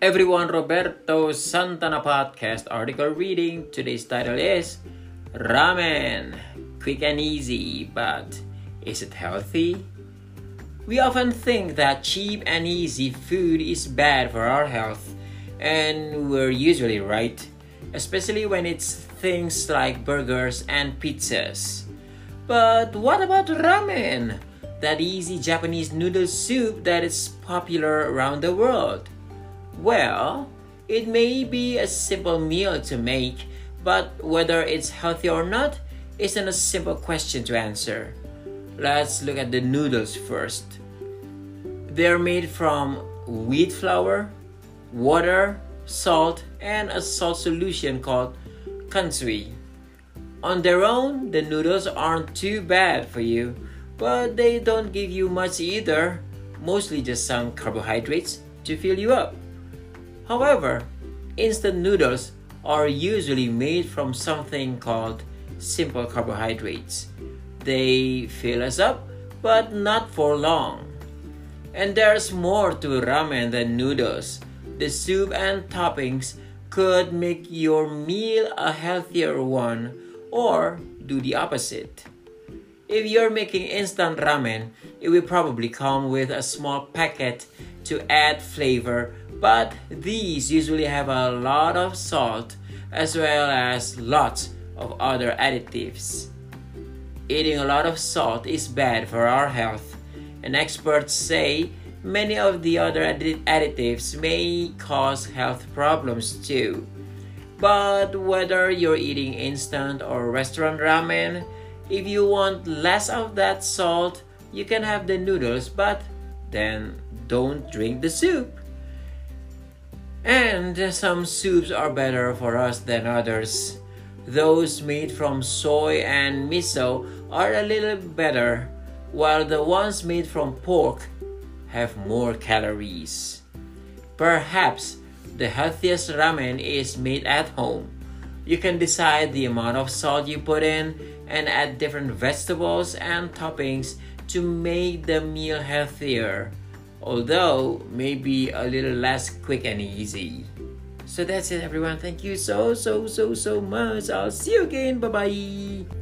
everyone, Roberto Santana podcast article reading. Today's title is Ramen. Quick and easy, but is it healthy? We often think that cheap and easy food is bad for our health, and we're usually right, especially when it's things like burgers and pizzas. But what about ramen? That easy Japanese noodle soup that is popular around the world. Well, it may be a simple meal to make, but whether it's healthy or not isn't a simple question to answer. Let's look at the noodles first. They're made from wheat flour, water, salt, and a salt solution called kansui. On their own, the noodles aren't too bad for you, but they don't give you much either, mostly just some carbohydrates to fill you up. However, instant noodles are usually made from something called simple carbohydrates. They fill us up, but not for long. And there's more to ramen than noodles. The soup and toppings could make your meal a healthier one or do the opposite. If you're making instant ramen, it will probably come with a small packet to add flavor, but these usually have a lot of salt as well as lots of other additives. Eating a lot of salt is bad for our health, and experts say many of the other additives may cause health problems too. But whether you're eating instant or restaurant ramen, if you want less of that salt, you can have the noodles, but then don't drink the soup. And some soups are better for us than others. Those made from soy and miso are a little better, while the ones made from pork have more calories. Perhaps the healthiest ramen is made at home. You can decide the amount of salt you put in and add different vegetables and toppings to make the meal healthier, although maybe a little less quick and easy. So that's it, everyone. Thank you so, so, so, so much. I'll see you again. Bye bye.